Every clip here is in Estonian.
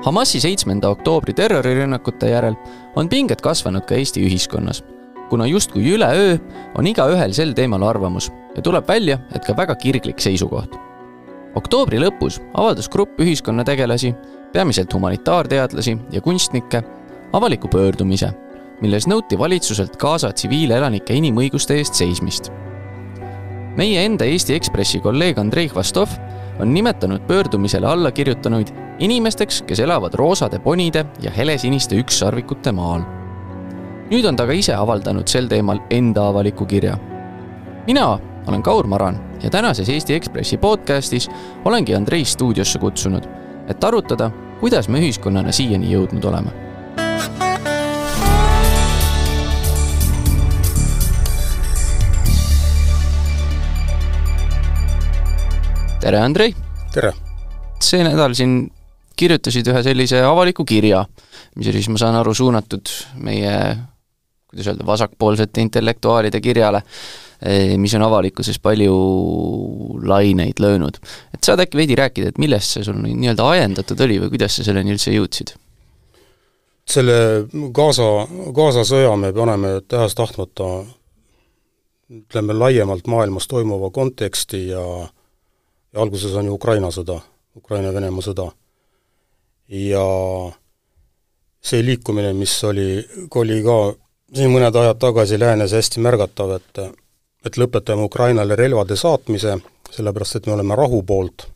Hamasi seitsmenda oktoobri terrorirünnakute järel on pinged kasvanud ka Eesti ühiskonnas, kuna justkui üleöö on igaühel sel teemal arvamus ja tuleb välja, et ka väga kirglik seisukoht. oktoobri lõpus avaldas grupp ühiskonnategelasi, peamiselt humanitaarteadlasi ja kunstnikke, avaliku pöördumise, milles nõuti valitsuselt Gaza tsiviilelanike inimõiguste eest seismist. meie enda Eesti Ekspressi kolleeg Andrei Hvastov on nimetanud pöördumisele alla kirjutanuid inimesteks, kes elavad roosade ponide ja helesiniste ükssarvikute maal. nüüd on ta ka ise avaldanud sel teemal enda avaliku kirja. mina olen Kaur Maran ja tänases Eesti Ekspressi podcastis olengi Andrei stuudiosse kutsunud, et arutada, kuidas me ühiskonnana siiani jõudnud oleme tere, Andrei! tere! see nädal siin kirjutasid ühe sellise avaliku kirja, mis oli siis, ma saan aru, suunatud meie kuidas öelda, vasakpoolsete intellektuaalide kirjale, eh, mis on avalikkuses palju laineid löönud. et saad äkki veidi rääkida, et millest see sul nii-öelda ajendatud oli või kuidas sa selleni üldse jõudsid? selle Gaza, Gaza sõja me paneme tahes-tahtmata ütleme laiemalt maailmas toimuva konteksti ja ja alguses on ju Ukraina sõda, Ukraina-Venemaa sõda. Ja see liikumine, mis oli, oli ka siin mõned ajad tagasi läänes hästi märgatav, et et lõpetame Ukrainale relvade saatmise, sellepärast et me oleme rahu poolt,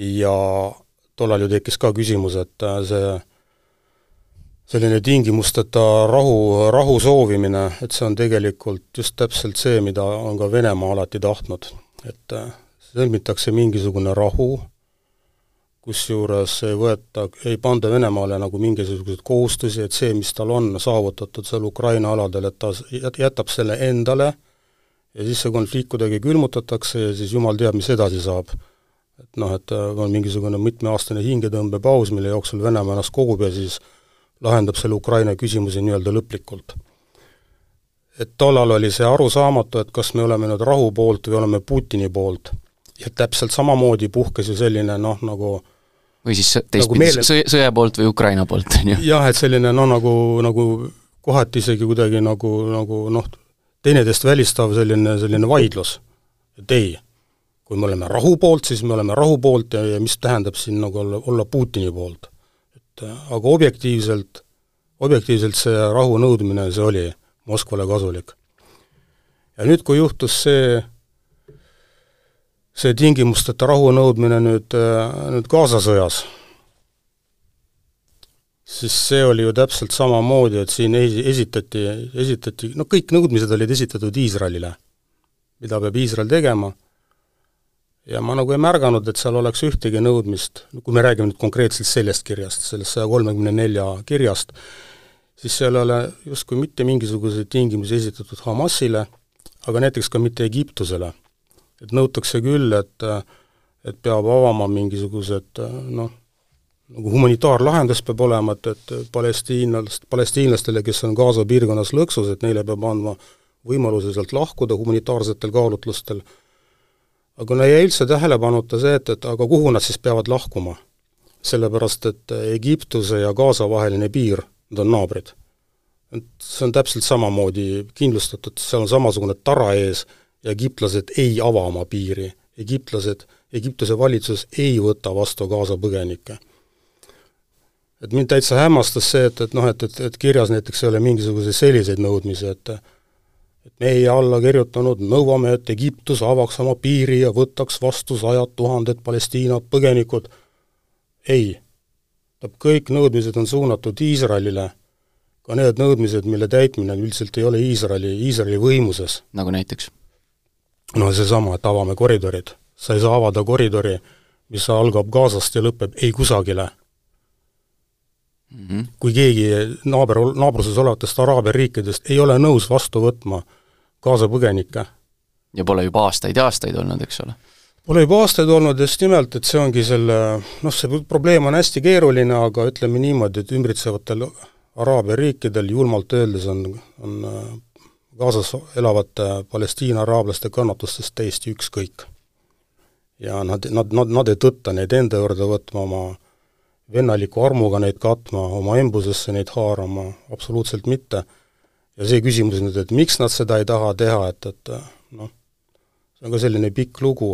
ja tollal ju tekkis ka küsimus, et see selline tingimusteta rahu, rahu soovimine, et see on tegelikult just täpselt see, mida on ka Venemaa alati tahtnud. et sõlmitakse mingisugune rahu, kusjuures ei võeta, ei panda Venemaale nagu mingisuguseid kohustusi, et see, mis tal on saavutatud seal Ukraina aladel, et ta jätab selle endale ja siis see konflikt kuidagi külmutatakse ja siis jumal teab, mis edasi saab. et noh, et on mingisugune mitmeaastane hingetõmbepaus, mille jooksul Venemaa ennast kogub ja siis lahendab selle Ukraina küsimuse nii-öelda lõplikult. et tollal oli see arusaamatu, et kas me oleme nüüd rahu poolt või oleme Putini poolt ja täpselt samamoodi puhkes ju selline noh, nagu või siis teistpidi nagu meele... sõja, sõja poolt või Ukraina poolt, on ju? jah, et selline noh, nagu, nagu kohati isegi kuidagi nagu, nagu noh, teineteist välistav selline, selline vaidlus. et ei, kui me oleme rahu poolt, siis me oleme rahu poolt ja, ja mis tähendab siin nagu olla, olla Putini poolt. et aga objektiivselt, objektiivselt see rahu nõudmine, see oli Moskvale kasulik. ja nüüd, kui juhtus see see tingimusteta rahu nõudmine nüüd, äh, nüüd Gaza sõjas, siis see oli ju täpselt samamoodi, et siin esi-, esitati, esitati, no kõik nõudmised olid esitatud Iisraelile, mida peab Iisrael tegema, ja ma nagu ei märganud, et seal oleks ühtegi nõudmist, kui me räägime nüüd konkreetselt sellest kirjast, sellest saja kolmekümne nelja kirjast, siis seal ei ole justkui mitte mingisuguseid tingimusi esitatud Hamasile, aga näiteks ka mitte Egiptusele et nõutakse küll, et et peab avama mingisugused noh, nagu humanitaarlahendus peab olema, et, et palestiinlast, palestiinlastele, kes on Gaza piirkonnas lõksus, et neile peab andma võimaluse sealt lahkuda humanitaarsetel kaalutlustel, aga no jäi üldse tähelepanuta see, et, et aga kuhu nad siis peavad lahkuma? sellepärast, et Egiptuse ja Gaza vaheline piir, need on naabrid. et see on täpselt samamoodi kindlustatud, seal on samasugune tara ees, ja egiptlased ei ava oma piiri, egiptlased, Egiptuse valitsus ei võta vastu Gaza põgenikke. et mind täitsa hämmastas see, et, et noh, et, et, et kirjas näiteks ei ole mingisuguseid selliseid nõudmisi, et et meie alla kirjutanud nõuame, et Egiptus avaks oma piiri ja võtaks vastu sajad tuhanded Palestiina põgenikud, ei. kõik nõudmised on suunatud Iisraelile, ka need nõudmised, mille täitmine üldiselt ei ole Iisraeli, Iisraeli võimuses. nagu näiteks? No seesama, et avame koridorid. sa ei saa avada koridori, mis algab Gazast ja lõpeb ei kusagile mm. -hmm. kui keegi naaber, naabruses olevatest Araabia riikidest ei ole nõus vastu võtma Gaza põgenikke. ja pole juba aastaid ja aastaid olnud, eks ole? Pole juba aastaid olnud just nimelt, et see ongi selle, noh, see probleem on hästi keeruline, aga ütleme niimoodi, et ümbritsevatel Araabia riikidel julmalt öeldes on, on Gazas elavate Palestiina araablaste kannatustest täiesti ükskõik. ja nad, nad, nad, nad ei tõtta neid enda juurde võtma oma vennaliku armuga neid katma, oma embusesse neid haarama, absoluutselt mitte. ja see küsimus nüüd, et miks nad seda ei taha teha, et, et noh, see on ka selline pikk lugu,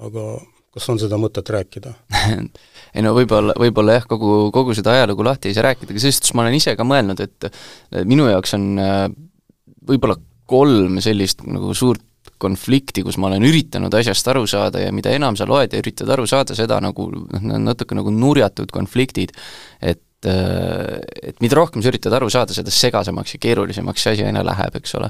aga kas on seda mõtet rääkida ei no võib-olla, võib-olla jah, kogu, kogu seda ajalugu lahti ei saa rääkida, aga selles suhtes ma olen ise ka mõelnud, et minu jaoks on äh, võib-olla kolm sellist nagu suurt konflikti, kus ma olen üritanud asjast aru saada ja mida enam sa loed ja üritad aru saada, seda nagu noh, natuke nagu nurjatud konfliktid, et et mida rohkem sa üritad aru saada, seda segasemaks ja keerulisemaks see asi aina läheb, eks ole.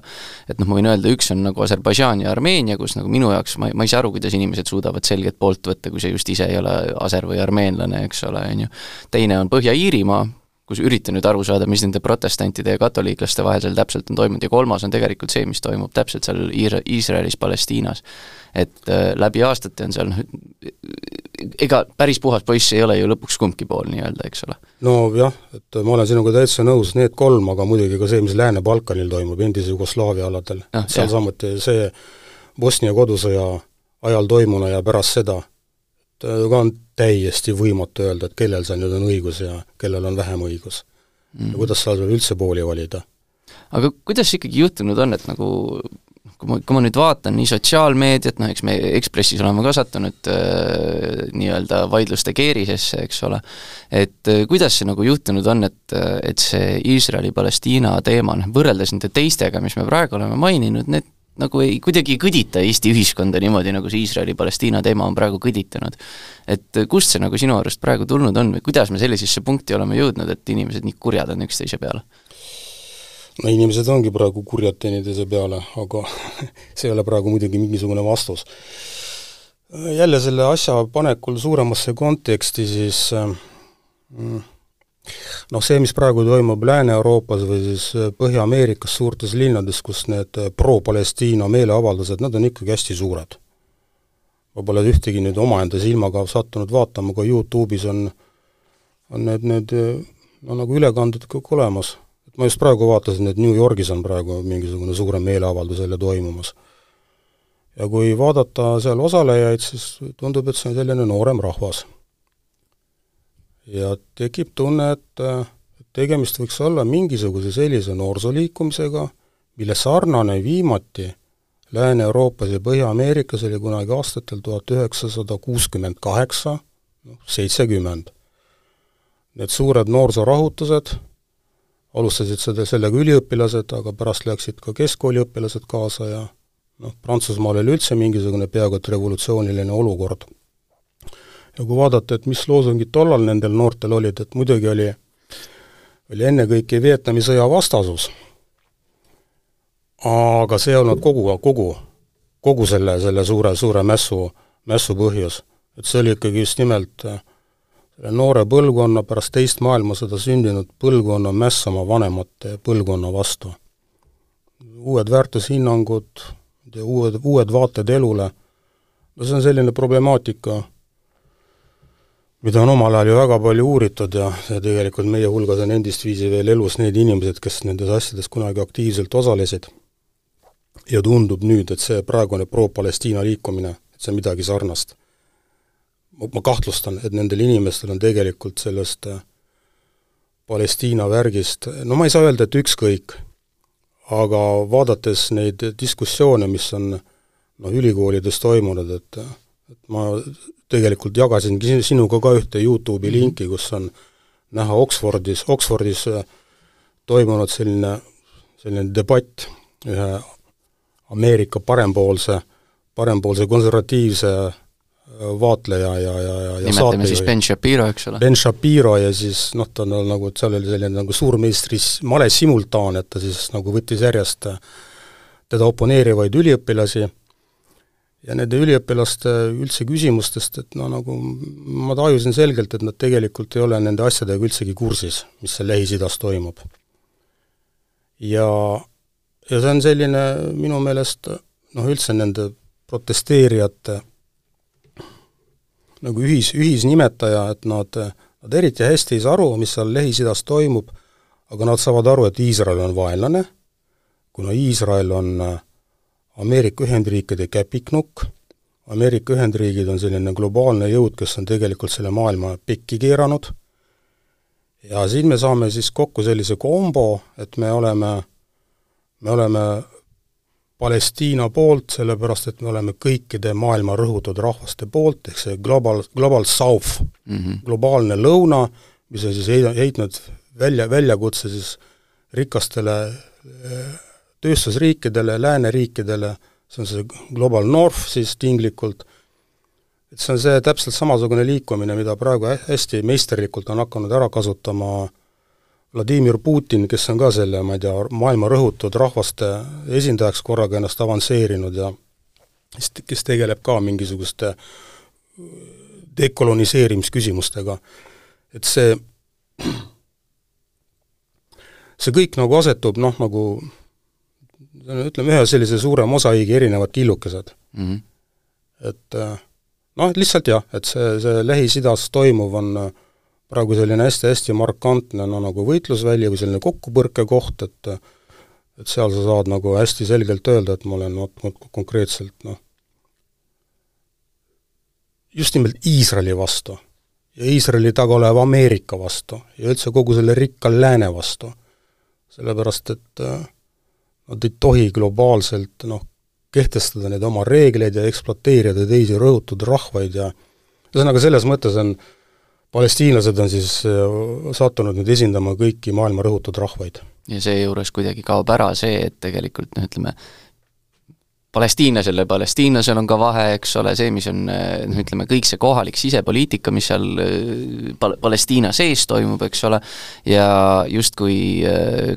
et noh, ma võin öelda, üks on nagu Aserbaidžaan ja Armeenia, kus nagu minu jaoks ma, ma ei saa aru, kuidas inimesed suudavad selget poolt võtta, kui sa just ise ei ole aser- või armeenlane, eks ole, on ju. teine on Põhja-Iirimaa, kus üritan nüüd aru saada, mis nende protestantide ja katoliiklaste vahel seal täpselt on toimunud ja kolmas on tegelikult see, mis toimub täpselt seal Iisra-, Iisraelis, Palestiinas. et äh, läbi aastate on seal noh, ega päris puhas poiss ei ole ju lõpuks kumbki pool nii-öelda, eks ole. nojah, et ma olen sinuga täitsa nõus, need kolm, aga muidugi ka see, mis Lääne-Balkanil toimub, endise Jugoslaavia aladel no,, seal jah. samuti see Bosnia kodusõja ajal toimunu ja pärast seda, äh, ka on täiesti võimatu öelda, et kellel seal nüüd on õigus ja kellel on vähem õigus mm.. ja kuidas seal üldse pooli valida. aga kuidas ikkagi juhtunud on, et nagu kui ma, kui ma nüüd vaatan nii sotsiaalmeediat, noh eks me Ekspressis oleme ka sattunud äh, nii-öelda vaidluste keerisesse, eks ole, et äh, kuidas see nagu juhtunud on, et, et see Iisraeli-Palestiina teema, noh võrreldes nende teistega, mis me praegu oleme maininud, need nagu ei, kuidagi ei kõdita Eesti ühiskonda niimoodi, nagu see Iisraeli-Palestiina teema on praegu kõditanud. et kust see nagu sinu arust praegu tulnud on või kuidas me sellisesse punkti oleme jõudnud, et inimesed nii kurjad on üksteise peale? no inimesed ongi praegu kurjad teineteise peale, aga see ei ole praegu muidugi mingisugune vastus. jälle selle asja panekul suuremasse konteksti, siis mm, noh, see, mis praegu toimub Lääne-Euroopas või siis Põhja-Ameerikas suurtes linnades, kus need pro-Palestiina meeleavaldused, nad on ikkagi hästi suured. ma pole ühtegi nüüd omaenda silmaga sattunud vaatama, aga Youtube'is on, on need, need no nagu ülekanded kõik olemas et ma just praegu vaatasin, et New Yorgis on praegu mingisugune suurem meeleavaldus jälle toimumas. ja kui vaadata seal osalejaid, siis tundub, et see on selline noorem rahvas. Ja tekib tunne, et tegemist võiks olla mingisuguse sellise noorsoliikumisega, mille sarnane viimati Lääne-Euroopas ja Põhja-Ameerikas oli kunagi aastatel tuhat üheksasada kuuskümmend kaheksa, noh, seitsekümmend. Need suured noorsoorahutused alustasid seda, sellega üliõpilased, aga pärast läksid ka keskkooliõpilased kaasa ja noh, Prantsusmaal oli üldse mingisugune peaaegu et revolutsiooniline olukord. Ja kui vaadata, et mis loosungid tollal nendel noortel olid, et muidugi oli, oli ennekõike Vietnami sõja vastasus, aga see ei olnud kogu, kogu, kogu selle, selle suure, suure mässu, mässu põhjus. et see oli ikkagi just nimelt äh, noore põlvkonna, pärast teist maailmasõda sündinud põlvkonna mässama vanemate põlvkonna vastu. uued väärtushinnangud uued, uued vaated elule, no see on selline problemaatika, mida on omal ajal ju väga palju uuritud ja, ja tegelikult meie hulgas on endistviisi veel elus need inimesed, kes nendes asjades kunagi aktiivselt osalesid. ja tundub nüüd, et see praegune pro-Palestiina liikumine, et see on midagi sarnast ma kahtlustan, et nendel inimestel on tegelikult sellest äh, Palestiina värgist, no ma ei saa öelda, et ükskõik, aga vaadates neid diskussioone, mis on noh, ülikoolides toimunud, et et ma tegelikult jagasingi sinuga ka ühte YouTube'i -hmm. linki, kus on näha Oxfordis, Oxfordis äh, toimunud selline, selline debatt ühe Ameerika parempoolse, parempoolse konservatiivse vaatleja ja, ja, ja nimetame siis Ben Shapiro, eks ole? Ben Shapiro ja siis noh, ta on nagu, et seal oli selline nagu suurmeistri male simultaan, et ta siis nagu võttis järjest teda oponeerivaid üliõpilasi ja nende üliõpilaste üldse küsimustest, et no nagu ma tajusin selgelt, et nad tegelikult ei ole nende asjadega üldsegi kursis, mis seal Lähis-Idas toimub. ja, ja see on selline minu meelest noh, üldse nende protesteerijate nagu ühis, ühisnimetaja, et nad, nad eriti hästi ei saa aru, mis seal Lähis-Idas toimub, aga nad saavad aru, et Iisrael on vaenlane, kuna Iisrael on Ameerika Ühendriikide käpiknukk, Ameerika Ühendriigid on selline globaalne jõud, kes on tegelikult selle maailma pekki keeranud, ja siin me saame siis kokku sellise kombo, et me oleme, me oleme Palestiina poolt, sellepärast et me oleme kõikide maailma rõhutud rahvaste poolt, ehk see global, global south mm, -hmm. globaalne lõuna, mis on siis heitnud välja, väljakutse siis rikastele eh, tööstusriikidele, lääneriikidele, see on see global north siis tinglikult, et see on see täpselt samasugune liikumine, mida praegu hästi meisterlikult on hakanud ära kasutama Vladimir Putin, kes on ka selle, ma ei tea, maailma rõhutud rahvaste esindajaks korraga ennast avansseerinud ja kes, kes tegeleb ka mingisuguste dekoloniseerimisküsimustega. et see, see kõik nagu asetub noh, nagu ütleme, ühe sellise suure mosaiigi erinevad killukesed mm. -hmm. et noh, lihtsalt jah, et see, see Lähis-Idas toimuv on äh, praegu selline hästi-hästi markantne no nagu võitlusväli või selline kokkupõrkekoht, et et seal sa saad nagu hästi selgelt öelda, et ma olen vot konkreetselt noh, just nimelt Iisraeli vastu ja Iisraeli taga oleva Ameerika vastu ja üldse kogu selle rikka lääne vastu. sellepärast, et äh, nad ei tohi globaalselt noh, kehtestada neid oma reegleid ja ekspluateerida teisi rõhutud rahvaid ja ühesõnaga, selles mõttes on palestiinlased on siis äh, sattunud nüüd esindama kõiki maailma rõhutud rahvaid. ja seejuures kuidagi kaob ära see, et tegelikult noh, ütleme, palestiinlasel ja palestiinlasel on ka vahe, eks ole, see, mis on noh, ütleme kõik see kohalik sisepoliitika, mis seal äh, Pal-, Palestiina sees toimub, eks ole, ja justkui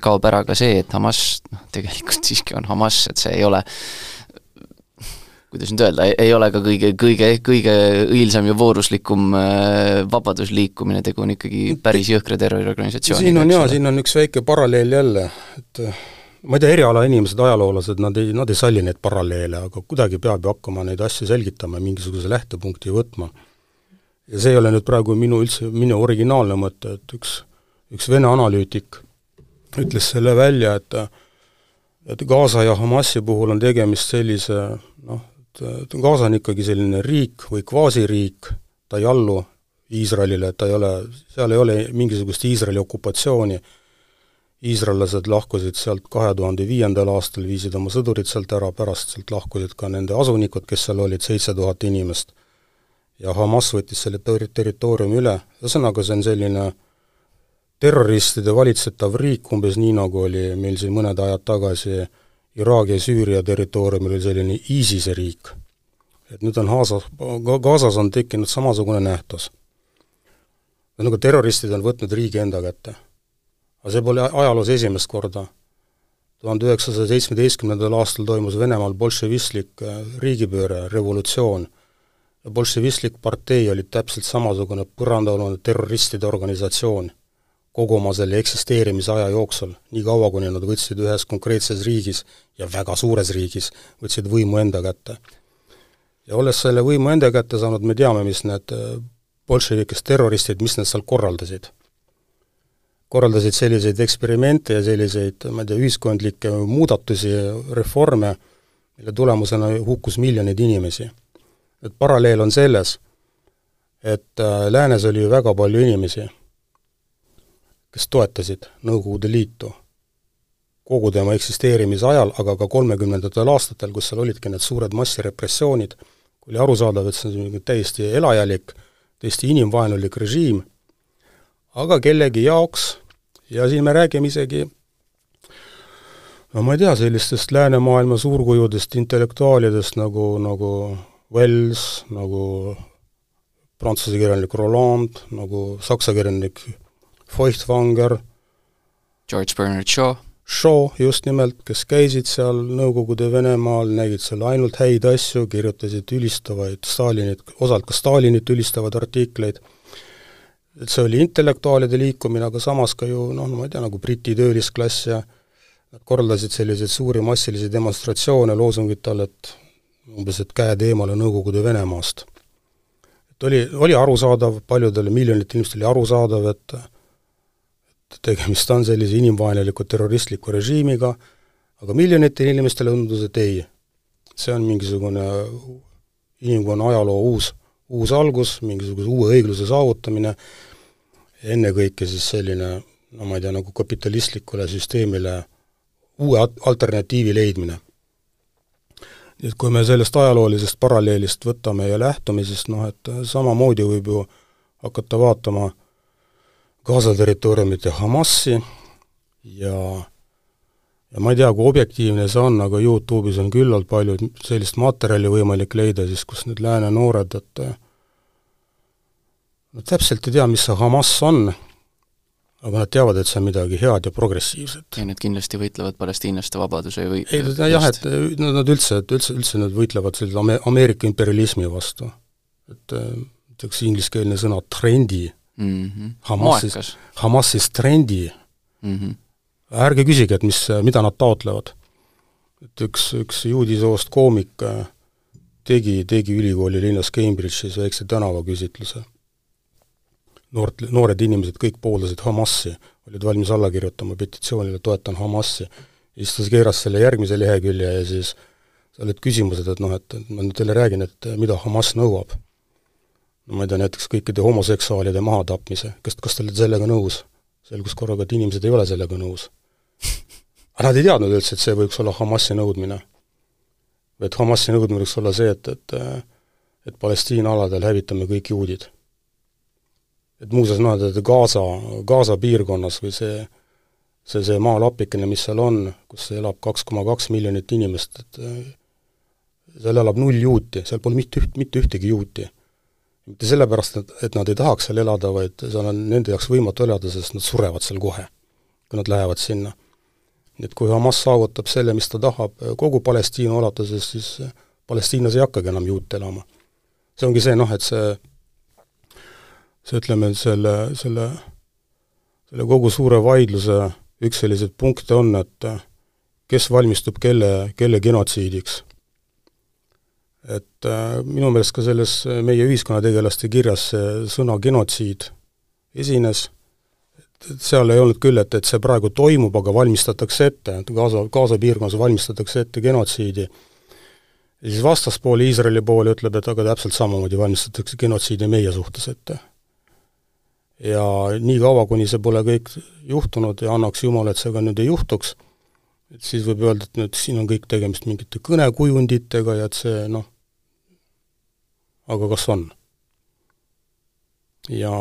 kaob ära ka see, et Hamas noh, tegelikult siiski on Hamas, et see ei ole kuidas nüüd öelda, ei ole ka kõige, kõige, kõige õilsam ja vooruslikum vabadusliikumine, tegu on ikkagi päris jõhkra terroriorganisatsiooniga. siin on jaa, siin on üks väike paralleel jälle, et ma ei tea, erialainimesed, ajaloolased, nad ei, nad ei salli neid paralleele, aga kuidagi peab ju hakkama neid asju selgitama ja mingisuguse lähtepunkti võtma. ja see ei ole nüüd praegu minu üldse, minu originaalne mõte, et üks, üks Vene analüütik ütles selle välja, et et Gaza ja Hamasi puhul on tegemist sellise noh, et Gaza on ikkagi selline riik või kvaasiriik, ta ei allu Iisraelile, ta ei ole, seal ei ole mingisugust Iisraeli okupatsiooni, iisraellased lahkusid sealt kahe tuhande viiendal aastal, viisid oma sõdurid sealt ära, pärast sealt lahkusid ka nende asunikud, kes seal olid, seitse tuhat inimest. ja Hamas võttis selle ter-, territooriumi üle, ühesõnaga see on selline terroristide valitsetav riik, umbes nii, nagu oli meil siin mõned ajad tagasi Iraagi ja Süüria territooriumil oli selline ISISe riik. et nüüd on Haasas, Gazas on tekkinud samasugune nähtus. ühesõnaga, terroristid on võtnud riigi enda kätte. Aga see pole ajaloos esimest korda. tuhande üheksasaja seitsmeteistkümnendal aastal toimus Venemaal bolševistlik äh, riigipööre, revolutsioon, ja bolševistlik partei oli täpselt samasugune põrandaalune terroristide organisatsioon kogu oma selle eksisteerimise aja jooksul, nii kaua, kuni nad võtsid ühes konkreetses riigis ja väga suures riigis, võtsid võimu enda kätte. ja olles selle võimu enda kätte saanud, me teame, mis need äh, bolševikest terroristid, mis nad seal korraldasid. Korraldasid selliseid eksperimente ja selliseid, ma ei tea, ühiskondlikke muudatusi, reforme, mille tulemusena hukkus miljoneid inimesi. et paralleel on selles, et äh, läänes oli ju väga palju inimesi kes toetasid Nõukogude Liitu kogu tema eksisteerimise ajal, aga ka kolmekümnendatel aastatel, kus seal olidki need suured massirepressioonid, oli arusaadav, et see on täiesti elajalik, täiesti inimvaenulik režiim, aga kellegi jaoks, ja siin me räägime isegi no ma ei tea, sellistest läänemaailma suurkujudest, intellektuaalidest nagu, nagu Wells, nagu prantsuse kirjanik Roland, nagu saksa kirjanik Feuchtwanger, George Bernard Shaw. Shaw just nimelt, kes käisid seal Nõukogude Venemaal, nägid seal ainult häid asju, kirjutasid ülistavaid Stalinit, osalt ka Stalinit ülistavaid artikleid, et see oli intellektuaalide liikumine, aga samas ka ju noh, ma ei tea, nagu Briti töölisklass ja nad korraldasid selliseid suuri massilisi demonstratsioone loosungite all, et umbes, et käed eemale Nõukogude Venemaast. et oli, oli arusaadav, paljudele miljonitele inimestele oli arusaadav, et tegemist on sellise inimvaenuliku terroristliku režiimiga, aga miljonitele inimestele tundus, et ei, see on mingisugune inimkonna ajaloo uus, uus algus, mingisuguse uue õigluse saavutamine, ennekõike siis selline no ma ei tea, nagu kapitalistlikule süsteemile uue alternatiivi leidmine. nii et kui me sellest ajaloolisest paralleelist võtame ja lähtume, siis noh, et samamoodi võib ju hakata vaatama Gaza territooriumit ja Hamasi ja ja ma ei tea, kui objektiivne see on, aga YouTube'is on küllalt palju sellist materjali võimalik leida siis, kus need lääne noored, et no täpselt ei tea, mis see Hamas on, aga nad teavad, et see on midagi head ja progressiivset. ja nad kindlasti võitlevad palestiinlaste vabaduse või ei, jah, et nad üldse, et üldse, üldse nad võitlevad selle Ame-, Ameerika imperialismi vastu. et ütleks ingliskeelne sõna trendi mm -hmm. Hamasis, Hamasis trendi mm. -hmm. ärge küsige, et mis, mida nad taotlevad. et üks, üks juudi soost koomik äh, tegi, tegi ülikooli linnas Cambridge'is väikse tänavaküsitluse noort, noored inimesed kõik pooldasid Hamasi, olid valmis alla kirjutama petitsioonile Toetan Hamasi. siis ta keeras selle järgmise lehekülje ja siis seal olid küsimused, et noh, et ma nüüd teile räägin, et mida Hamas nõuab. no ma ei tea, näiteks kõikide homoseksuaalide mahatapmise, kas, kas te olete sellega nõus? selgus korraga, et inimesed ei ole sellega nõus. aga nad ei teadnud üldse, et see võiks olla Hamasi nõudmine. või et Hamasi nõudmine võiks olla see, et, et et Palestiina aladel hävitame kõik juudid et muuseas noh, Gaza, Gaza piirkonnas või see, see, see maalapikene, mis seal on, kus elab kaks koma kaks miljonit inimest, et äh, seal elab null juuti, seal pole mitte üht, mitte ühtegi juuti. mitte sellepärast, et, et nad ei tahaks seal elada, vaid seal on nende jaoks võimatu elada, sest nad surevad seal kohe, kui nad lähevad sinna. et kui Hamas saavutab selle, mis ta tahab kogu Palestiina ulatuses, siis Palestiinas ei hakkagi enam juute elama. see ongi see noh, et see see ütleme, selle, selle, selle kogu suure vaidluse üks selliseid punkte on, et kes valmistub kelle, kelle genotsiidiks. et minu meelest ka selles meie ühiskonnategelaste kirjas see sõna genotsiid esines, et seal ei olnud küll, et, et see praegu toimub, aga valmistatakse ette, et Gaza, Gaza piirkonnas valmistatakse ette genotsiidi, ja siis vastaspool, Iisraeli pool ütleb, et aga täpselt samamoodi valmistatakse genotsiidi meie suhtes ette ja niikaua, kuni see pole kõik juhtunud ja annaks Jumal, et see ka nüüd ei juhtuks, et siis võib öelda, et nüüd siin on kõik tegemist mingite kõnekujunditega ja et see noh, aga kas on? ja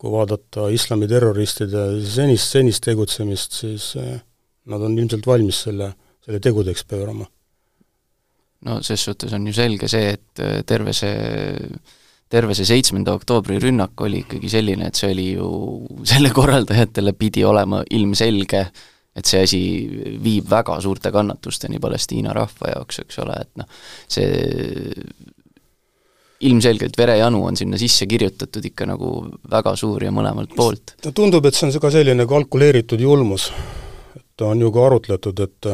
kui vaadata islami terroristide senist, senist tegutsemist, siis eh, nad on ilmselt valmis selle, selle tegudeks pöörama. no ses suhtes on ju selge see, et eh, terve see terve see seitsmenda oktoobri rünnak oli ikkagi selline, et see oli ju, selle korraldajatele pidi olema ilmselge, et see asi viib väga suurte kannatusteni Palestiina rahva jaoks, eks ole, et noh, see ilmselgelt verejanu on sinna sisse kirjutatud ikka nagu väga suur ja mõlemalt poolt. no tundub, et see on ka selline kalkuleeritud julmus. et on ju ka arutletud, et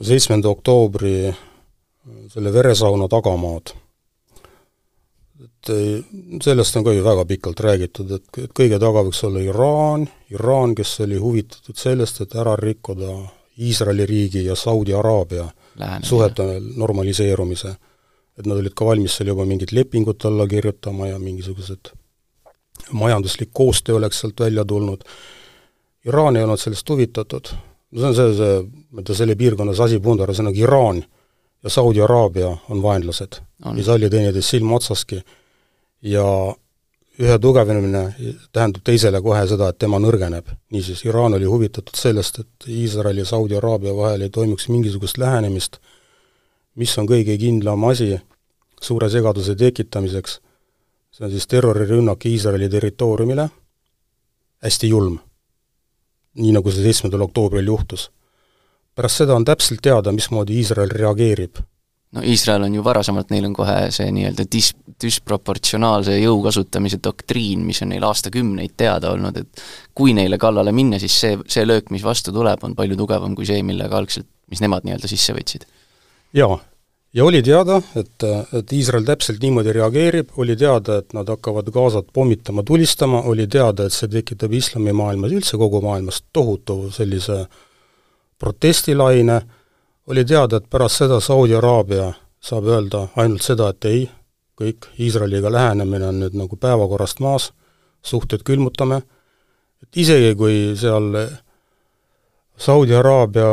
seitsmenda oktoobri selle veresauna tagamaad et sellest on ka ju väga pikalt räägitud, et, et kõige taga võiks olla Iraan, Iraan, kes oli huvitatud sellest, et ära rikkuda Iisraeli riigi ja Saudi Araabia suhete normaliseerumise. et nad olid ka valmis seal juba mingit lepingut alla kirjutama ja mingisugused majanduslik koostöö oleks sealt välja tulnud. Iraan ei olnud sellest huvitatud, no see on see, see, tea, selle piirkonnas asi pundar, ühesõnaga Iraan ja Saudi Araabia on vaenlased, ei salli teineteist silma otsaski ja ühe tugevnemine tähendab teisele kohe seda, et tema nõrgeneb. niisiis, Iraan oli huvitatud sellest, et Iisraeli ja Saudi Araabia vahel ei toimuks mingisugust lähenemist, mis on kõige kindlam asi suure segaduse tekitamiseks, see on siis terrorirünnak Iisraeli territooriumile, hästi julm. nii, nagu see seitsmendal oktoobril juhtus. Pärast seda on täpselt teada, mismoodi Iisrael reageerib no Iisrael on ju varasemalt, neil on kohe see nii-öelda dis-, disproportsionaalse jõu kasutamise doktriin, mis on neil aastakümneid teada olnud, et kui neile kallale minna, siis see, see löök, mis vastu tuleb, on palju tugevam kui see, millega algselt, mis nemad nii-öelda sisse võtsid. jaa, ja oli teada, et, et Iisrael täpselt niimoodi reageerib, oli teada, et nad hakkavad Gazat pommitama, tulistama, oli teada, et see tekitab islamimaailmas, üldse kogu maailmas tohutu sellise protestilaine, oli teada, et pärast seda Saudi Araabia saab öelda ainult seda, et ei, kõik, Iisraeliga lähenemine on nüüd nagu päevakorrast maas, suhted külmutame, et isegi kui seal Saudi Araabia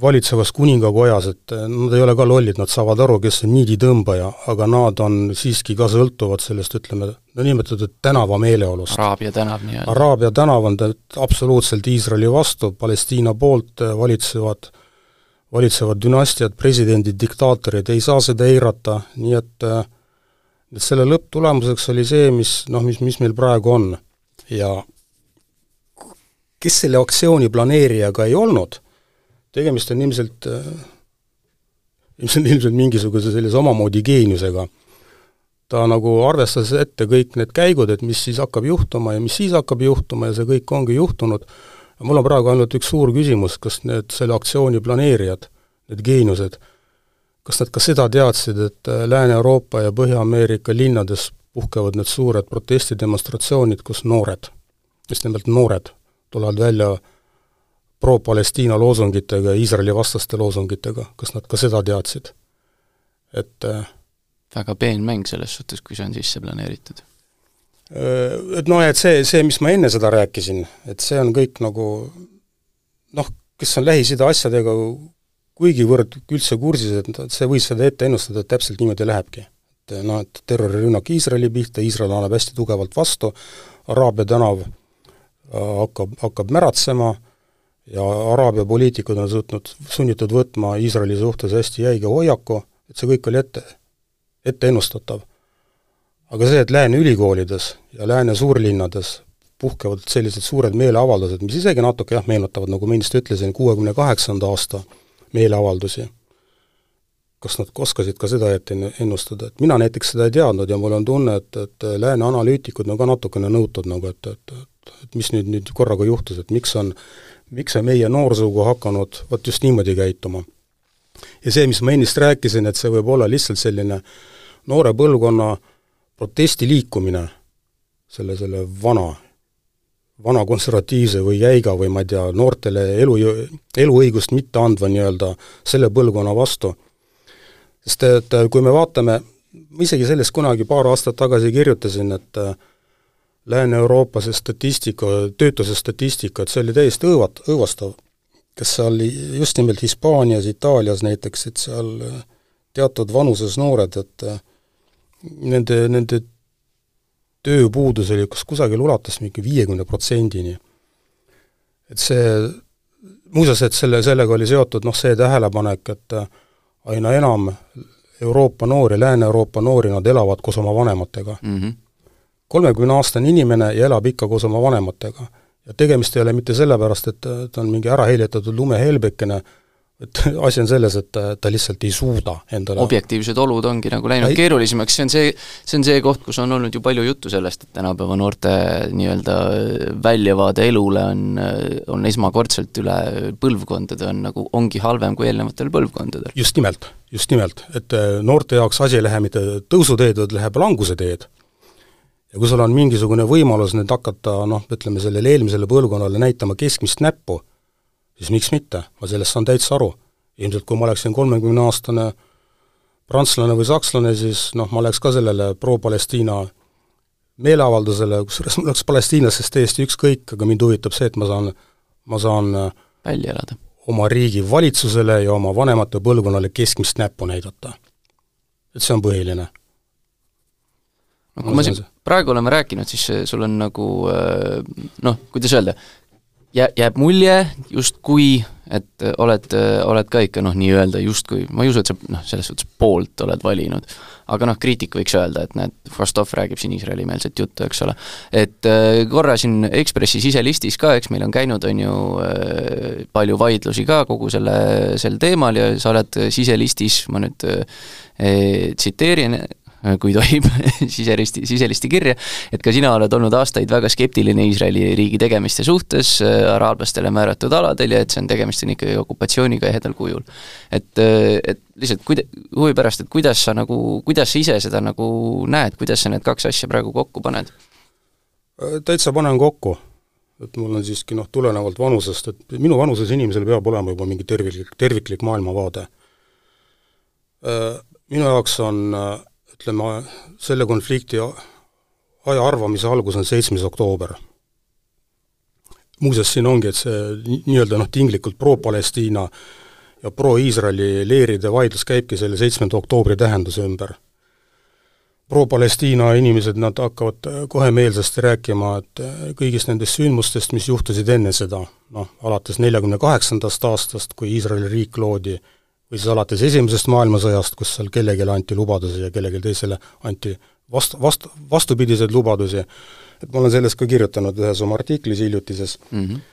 valitsevas kuningakojas, et nad ei ole ka lollid, nad saavad aru, kes on niiditõmbaja, aga nad on siiski ka sõltuvad sellest, ütleme, no nimetatud tänava meeleolust. Araabia tänav nii-öelda. Araabia tänav on absoluutselt Iisraeli vastu, Palestiina poolt valitsevad, valitsevad dünastiad, presidendid, diktaatorid, ei saa seda eirata, nii et et selle lõpptulemuseks oli see, mis noh, mis, mis meil praegu on. ja kes selle aktsiooni planeerijaga ei olnud, tegemist on ilmselt, äh, ilmselt, ilmselt mingisuguse sellise omamoodi geeniusega. ta nagu arvestas ette kõik need käigud, et mis siis hakkab juhtuma ja mis siis hakkab juhtuma ja see kõik ongi juhtunud. mul on praegu ainult üks suur küsimus, kas need, selle aktsiooni planeerijad, need geeniused, kas nad ka seda teadsid, et äh, Lääne-Euroopa ja Põhja-Ameerika linnades puhkevad need suured protestidemonstratsioonid, kus noored, just nimelt noored, tulevad välja pro-Palestiina loosungitega ja Iisraeli vastaste loosungitega, kas nad ka seda teadsid? et äh, väga peen mäng selles suhtes, kui see on sisse planeeritud. Äh, et noh, et see, see, mis ma enne seda rääkisin, et see on kõik nagu noh, kes on Lähis-Ida asjadega kuigivõrd üldse kursis, et see võis seda ette ennustada, et täpselt niimoodi lähebki. et noh, et terrorirünnak Iisraeli pihta, Iisrael annab hästi tugevalt vastu, Araabia tänav äh, hakkab, hakkab märatsema ja Araabia poliitikud on suutnud, sunnitud võtma Iisraeli suhtes hästi jäiga hoiaku, et see kõik oli ette, ette ennustatav. aga see, et lääne ülikoolides ja lääne suurlinnades puhkevad sellised suured meeleavaldused, mis isegi natuke jah, meenutavad, nagu ma ennist ütlesin, kuuekümne kaheksanda aasta meeleavaldusi, kas nad oskasid ka seda ette ennustada, et mina näiteks seda ei teadnud ja mul on tunne, et, et lääne analüütikud on ka natukene nõutud nagu, et, et, et, et mis nüüd, nüüd korraga juhtus, et miks on miks on meie noorsugu hakanud vot just niimoodi käituma. ja see, mis ma ennist rääkisin, et see võib olla lihtsalt selline noore põlvkonna protestiliikumine selle, selle vana, vana konservatiivse või jäiga või ma ei tea, noortele elu, eluõigust mitte andva nii-öelda selle põlvkonna vastu. sest et kui me vaatame, ma isegi sellest kunagi paar aastat tagasi kirjutasin, et Lääne-Euroopa see statistika, töötuse statistika, et see oli täiesti õõvat-, õõvastav. kes seal just nimelt Hispaanias, Itaalias näiteks, et seal äh, teatud vanuses noored, et äh, nende, nende tööpuudus oli kas kusagil ulatus mingi viiekümne protsendini. et see, muuseas, et selle, sellega oli seotud noh, see tähelepanek, et äh, aina enam Euroopa noori, Lääne-Euroopa noori, nad elavad koos oma vanematega mm. -hmm kolmekümneaastane inimene ja elab ikka koos oma vanematega. ja tegemist ei ole mitte sellepärast, et ta on mingi ära heljetatud lumehelbekene, et asi on selles, et ta, ta lihtsalt ei suuda endale objektiivsed olud ongi nagu läinud ei. keerulisemaks, see on see, see on see koht, kus on olnud ju palju juttu sellest, et tänapäeva noorte nii-öelda väljavaade elule on, on esmakordselt üle põlvkondade, on nagu, ongi halvem kui eelnevatel põlvkondadel. just nimelt, just nimelt, et noorte jaoks asi ei lähe mitte tõusuteed, vaid läheb languse teed ja kui sul on mingisugune võimalus nüüd hakata noh, ütleme sellele eelmisele põlvkonnale näitama keskmist näppu, siis miks mitte, ma sellest saan täitsa aru. ilmselt kui ma oleksin kolmekümneaastane prantslane või sakslane, siis noh, ma oleks ka sellele pro-Palestiina meeleavaldusele, kusjuures mul oleks Palestiinastest täiesti ükskõik, aga mind huvitab see, et ma saan, ma saan välja elada. oma riigi valitsusele ja oma vanemate põlvkonnale keskmist näppu näidata. et see on põhiline no kui ma siin praegu oleme rääkinud, siis sul on nagu äh, noh, kuidas öelda, jää, jääb mulje justkui, et oled, oled ka ikka noh, nii-öelda justkui, ma ei usu, et sa noh, selles suhtes poolt oled valinud, aga noh, kriitik võiks öelda, et näed, Fastov räägib siin Iisraeli-meelset juttu, eks ole. et korra siin Ekspressi siselistis ka, eks meil on käinud, on ju, palju vaidlusi ka kogu selle, sel teemal ja sa oled siselistis, ma nüüd tsiteerin, Äh, kui tohib siseristi, siselisti kirja, et ka sina oled olnud aastaid väga skeptiline Iisraeli riigi tegemiste suhtes äh, araablastele määratud aladel ja et see on, tegemist on ikkagi okupatsiooniga ehedal kujul. et, äh, et lihtsalt kuida-, huvi pärast, et kuidas sa nagu, kuidas sa ise seda nagu näed, kuidas sa need kaks asja praegu kokku paned? täitsa panen kokku et mul on siiski noh, tulenevalt vanusest, et minu vanuses inimesel peab olema juba mingi terviklik, terviklik maailmavaade Minu jaoks on ütleme, selle konflikti aja arvamise algus on seitsmes oktoober. muuseas, siin ongi, et see nii-öelda noh, tinglikult pro-Palestiina ja pro-Iisraeli leeride vaidlus käibki selle seitsmenda oktoobri tähenduse ümber pro-Palestiina inimesed, nad hakkavad kohe meelsasti rääkima, et kõigist nendest sündmustest, mis juhtusid enne seda, noh, alates neljakümne kaheksandast aastast, kui Iisraeli riik loodi, või siis alates Esimesest maailmasõjast, kus seal kellelegi anti lubadusi ja kellelegi teisele anti vast-, vast-, vastupidiseid lubadusi, et ma olen sellest ka kirjutanud ühes oma artiklis hiljutises. Mm, -hmm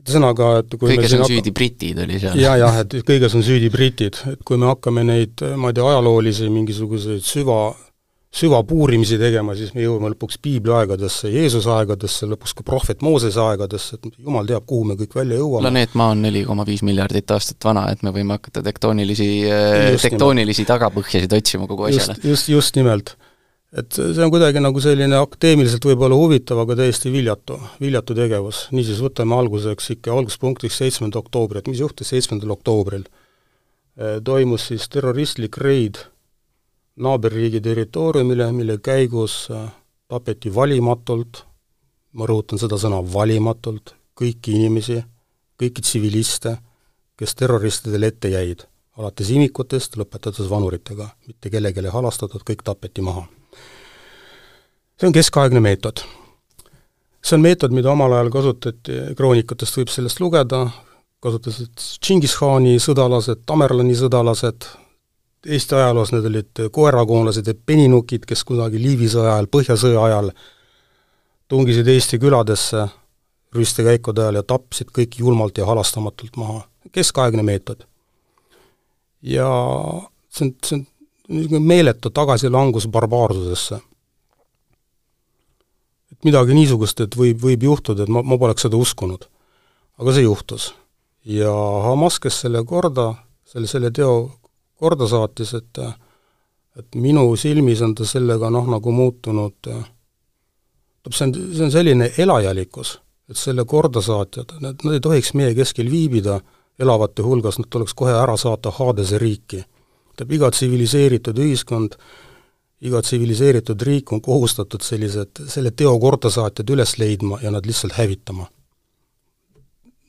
ühesõnaga, et kui kõiges on hakka... süüdi britid, oli seal? jaa, jah, et kõiges on süüdi britid, et kui me hakkame neid, ma ei tea, ajaloolisi mingisuguseid süva süvapuurimisi tegema, siis me jõuame lõpuks piibli aegadesse, Jeesuse aegadesse, lõpuks ka prohvet Moosese aegadesse, et jumal teab, kuhu me kõik välja jõuame. planeet Maa on neli koma viis miljardit aastat vana, et me võime hakata tektoonilisi, tektoonilisi tagapõhjasid otsima kogu asjale. just, just, just nimelt. et see on kuidagi nagu selline akadeemiliselt võib-olla huvitav, aga täiesti viljatu, viljatu tegevus. niisiis, võtame alguseks ikka, alguspunktiks seitsmenda oktoobri, et mis juhtus seitsmendal oktoobril? toimus siis terroristlik reid naaberriigi territooriumile, mille käigus äh, tapeti valimatult, ma rõhutan seda sõna valimatult, kõiki inimesi, kõiki tsiviliste, kes terroristidele ette jäid, alates imikutest, lõpetades vanuritega, mitte kellelegi halastatud, kõik tapeti maha. see on keskaegne meetod. see on meetod, mida omal ajal kasutati, kroonikatest võib sellest lugeda, kasutasid Džingis-Khani sõdalased, Tamerlani sõdalased, Eesti ajaloos need olid koerakoonlased ja peninukid, kes kunagi Liivi sõja ajal, Põhjasõja ajal tungisid Eesti küladesse rüstekäikude ajal ja tapsid kõiki julmalt ja halastamatult maha. keskaegne meetod. ja see on, see on niisugune meeletu tagasilangus barbaarsusesse. et midagi niisugust, et võib, võib juhtuda, et ma, ma poleks seda uskunud. aga see juhtus. ja Hamas, kes selle korda, selle, selle teo korda saatis, et et minu silmis on ta sellega noh, nagu muutunud, see on, see on selline elajalikkus, et selle kordasaatjad, nad, nad ei tohiks meie keskel viibida elavate hulgas, nad tuleks kohe ära saata Hadese riiki. tähendab, iga tsiviliseeritud ühiskond, iga tsiviliseeritud riik on kohustatud sellised, selle teo kordasaatjad üles leidma ja nad lihtsalt hävitama.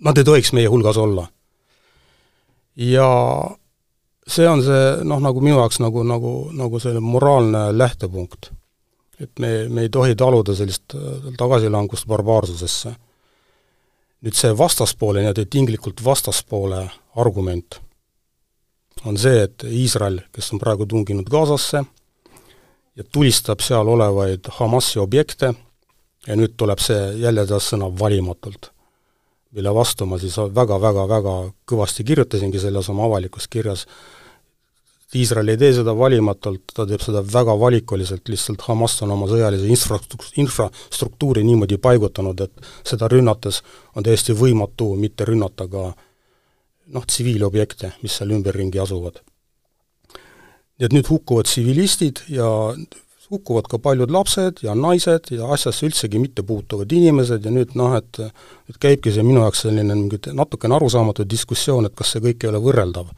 Nad ei tohiks meie hulgas olla. ja see on see noh, nagu minu jaoks nagu, nagu, nagu selline moraalne lähtepunkt. et me, me ei tohi taluda sellist äh, tagasilangust barbaarsusesse. nüüd see vastaspoole, nii-öelda tinglikult vastaspoole argument on see, et Iisrael, kes on praegu tunginud Gazasse ja tulistab seal olevaid Hamasi objekte, ja nüüd tuleb see jälle taas sõna valimatult, mille vastu ma siis väga-väga-väga kõvasti kirjutasingi selles oma avalikus kirjas, Iisrael ei tee seda valimatult, ta teeb seda väga valikuliselt, lihtsalt Hamas on oma sõjalise infrastruktuur, infrastruktuuri niimoodi paigutanud, et seda rünnates on täiesti võimatu mitte rünnata ka noh, tsiviilobjekte, mis seal ümberringi asuvad. nii et nüüd hukkuvad tsivilistid ja hukkuvad ka paljud lapsed ja naised ja asjasse üldsegi mitte puutuvad inimesed ja nüüd noh, et et käibki see minu jaoks selline mingi natukene arusaamatu diskussioon, et kas see kõik ei ole võrreldav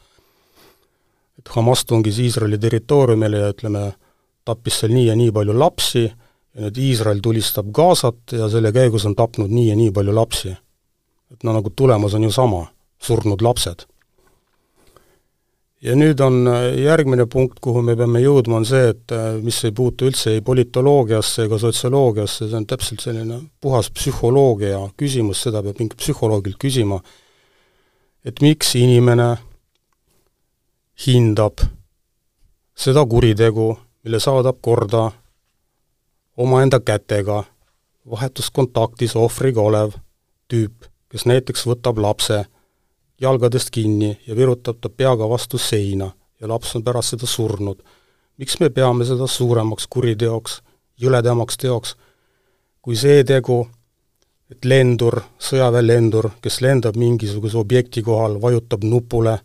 et Hamas tungis Iisraeli territooriumile ja ütleme, tappis seal nii ja nii palju lapsi ja nüüd Iisrael tulistab Gazat ja selle käigus on tapnud nii ja nii palju lapsi. et no nagu tulemus on ju sama, surnud lapsed. ja nüüd on äh, järgmine punkt, kuhu me peame jõudma, on see, et äh, mis ei puutu üldse ei politoloogiasse ega sotsioloogiasse, see on täpselt selline puhas psühholoogia küsimus, seda peab mingilt psühholoogilt küsima, et miks inimene hindab seda kuritegu, mille saadab korda omaenda kätega vahetus kontaktis ohvriga olev tüüp, kes näiteks võtab lapse jalgadest kinni ja virutab ta peaga vastu seina ja laps on pärast seda surnud. miks me peame seda suuremaks kuriteoks, jõledamaks teoks, kui see tegu, et lendur, sõjaväelendur, kes lendab mingisuguse objekti kohal, vajutab nupule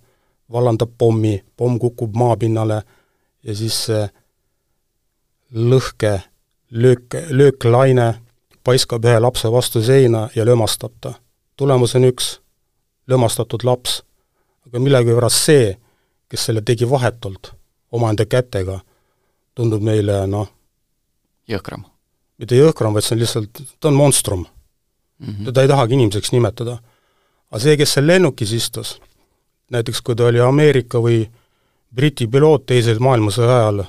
vallandab pommi, pomm kukub maapinnale ja siis see lõhke, löök, lööklaine paiskab ühe lapse vastu seina ja lömastab ta. tulemus on üks, lömastatud laps. aga millegipärast see, kes selle tegi vahetult, omaenda kätega, tundub meile noh, jõhkram. mitte jõhkram, vaid see on lihtsalt, ta on monstrum mm. -hmm. teda ei tahagi inimeseks nimetada. aga see, kes seal lennukis istus, näiteks kui ta oli Ameerika või Briti piloot teise maailmasõja ajal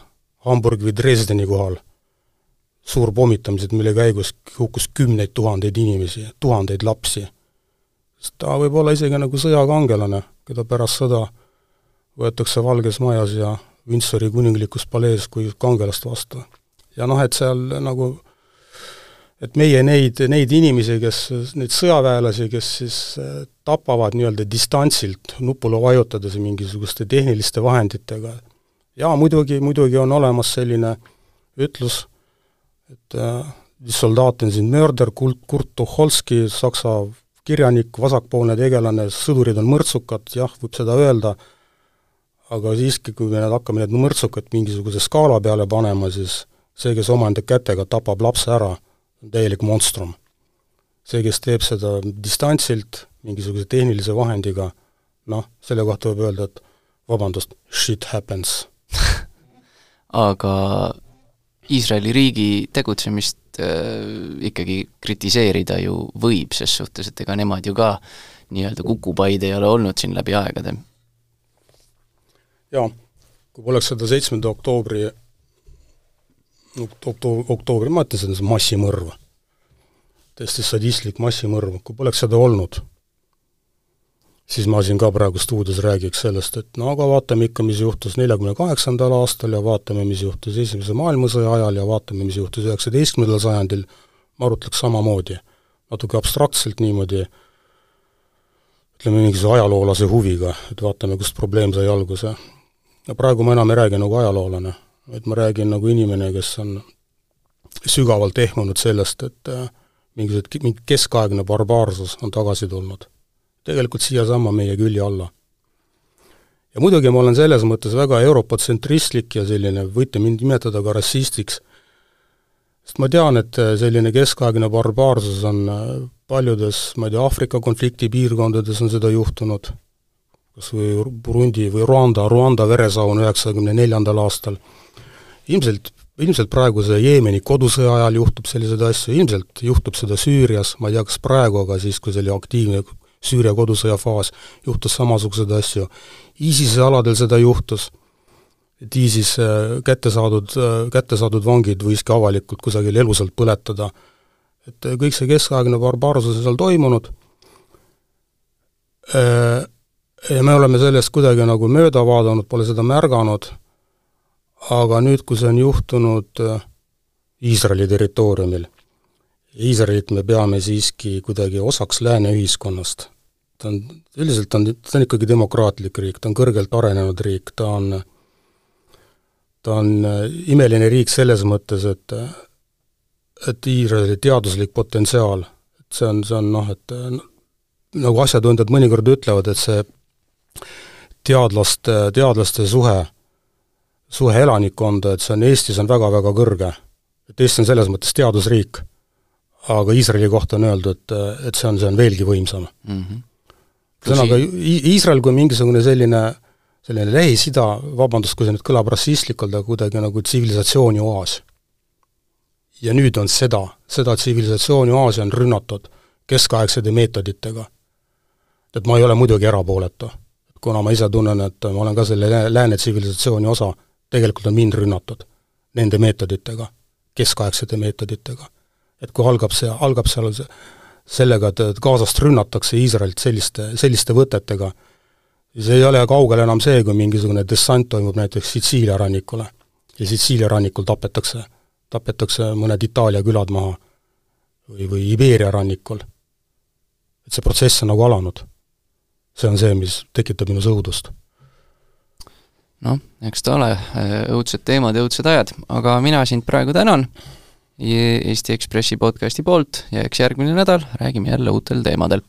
Hamburgi või Dresdeni kohal, suurpommitamised, mille käigus hukkus kümneid tuhandeid inimesi, tuhandeid lapsi. sest ta võib olla isegi nagu sõjakangelane, keda pärast sõda võetakse Valges Majas ja Windsori kuninglikus palees kui kangelast vastu. ja noh, et seal nagu et meie neid, neid inimesi, kes, neid sõjaväelasi, kes siis äh, tapavad nii-öelda distantsilt nupule vajutades mingisuguste tehniliste vahenditega, jaa, muidugi, muidugi on olemas selline ütlus, et äh, soldaten sind mörder, Kurt, Kurt Tucholsky, saksa kirjanik, vasakpoolne tegelane, sõdurid on mõrtsukad, jah, võib seda öelda, aga siiski, kui me hakkame need mõrtsukad mingisuguse skaala peale panema, siis see, kes omaenda kätega tapab lapse ära, on täielik monstrum. see, kes teeb seda distantsilt, mingisuguse tehnilise vahendiga, noh, selle kohta võib öelda, et vabandust, shit happens aga Iisraeli riigi tegutsemist äh, ikkagi kritiseerida ju võib, ses suhtes, et ega nemad ju ka nii-öelda kukupaid ei ole olnud siin läbi aegade. jaa, kui poleks seda seitsmenda oktoobri okto-, oktoobri, ma ütlen, see on massimõrv. täiesti sadistlik massimõrv, kui poleks seda olnud, siis ma siin ka praegu stuudios räägiks sellest, et no aga vaatame ikka, mis juhtus neljakümne kaheksandal aastal ja vaatame, mis juhtus Esimese maailmasõja ajal ja vaatame, mis juhtus üheksateistkümnendal sajandil, ma arutleks samamoodi, natuke abstraktselt niimoodi, ütleme, mingisuguse ajaloolase huviga, et vaatame, kust probleem sai alguse. ja praegu ma enam ei räägi nagu ajaloolane et ma räägin nagu inimene, kes on sügavalt ehmunud sellest, et äh, mingisugused, mingi keskaegne barbaarsus on tagasi tulnud. tegelikult siiasamma meie külje alla. ja muidugi ma olen selles mõttes väga europotsentristlik ja selline, võite mind nimetada ka rassistiks, sest ma tean, et äh, selline keskaegne barbaarsus on äh, paljudes, ma ei tea, Aafrika konflikti piirkondades on seda juhtunud, kas või Burundi või Rwanda, Rwanda veresaun üheksakümne neljandal aastal ilmselt, ilmselt praeguse Jeemeni kodusõja ajal juhtub selliseid asju, ilmselt juhtub seda Süürias, ma ei tea, kas praegu, aga siis, kui see oli aktiivne Süüria kodusõja faas, juhtus samasuguseid asju. ISISe aladel seda juhtus, et ISIS äh, kätte saadud, äh, kätte saadud vangid võiski avalikult kusagil elusalt põletada. et äh, kõik see keskaegne barbaarsus on seal toimunud, ja me oleme sellest kuidagi nagu mööda vaadanud, pole seda märganud aga nüüd, kui see on juhtunud äh, Iisraeli territooriumil, Iisraelit me peame siiski kuidagi osaks lääne ühiskonnast. ta on, üldiselt on, ta on ikkagi demokraatlik riik, ta on kõrgelt arenenud riik, ta on ta on äh, imeline riik selles mõttes, et et Iisraeli teaduslik potentsiaal, et see on, see on noh, et nagu asjatundjad mõnikord ütlevad, et see teadlaste, teadlaste suhe suhe elanikkonda, et see on Eestis on väga-väga kõrge. et Eesti on selles mõttes teadusriik, aga Iisraeli kohta on öeldud, et, see on, see on veelgi võimsam mm. -hmm. ühesõnaga, Iisrael kui mingisugune selline, selline Lähis-Ida, vabandust, kui see nüüd kõlab rassistlikult, aga kuidagi nagu tsivilisatsiooni oas. ja nüüd on seda, seda tsivilisatsiooni oasi on rünnatud keskaegsete meetoditega. et ma ei ole muidugi erapooletu, kuna ma ise tunnen, et ma olen ka selle lääne tsivilisatsiooni osa, tegelikult on mind rünnatud nende meetoditega, keskaegsete meetoditega. et kui algab see, algab seal see, sellega, et Gazast rünnatakse Iisraelit selliste, selliste võtetega, siis ei ole kaugel enam see, kui mingisugune dessant toimub näiteks Sitsiilia rannikule ja Sitsiilia rannikul tapetakse, tapetakse mõned Itaalia külad maha või, või Iberia rannikul. et see protsess on nagu alanud. see on see, mis tekitab minus õudust noh, eks ta ole, äh, õudsed teemad õudsed ajad, aga mina sind praegu tänan Eesti Ekspressi podcasti poolt ja eks järgmine nädal räägime jälle uutel teemadel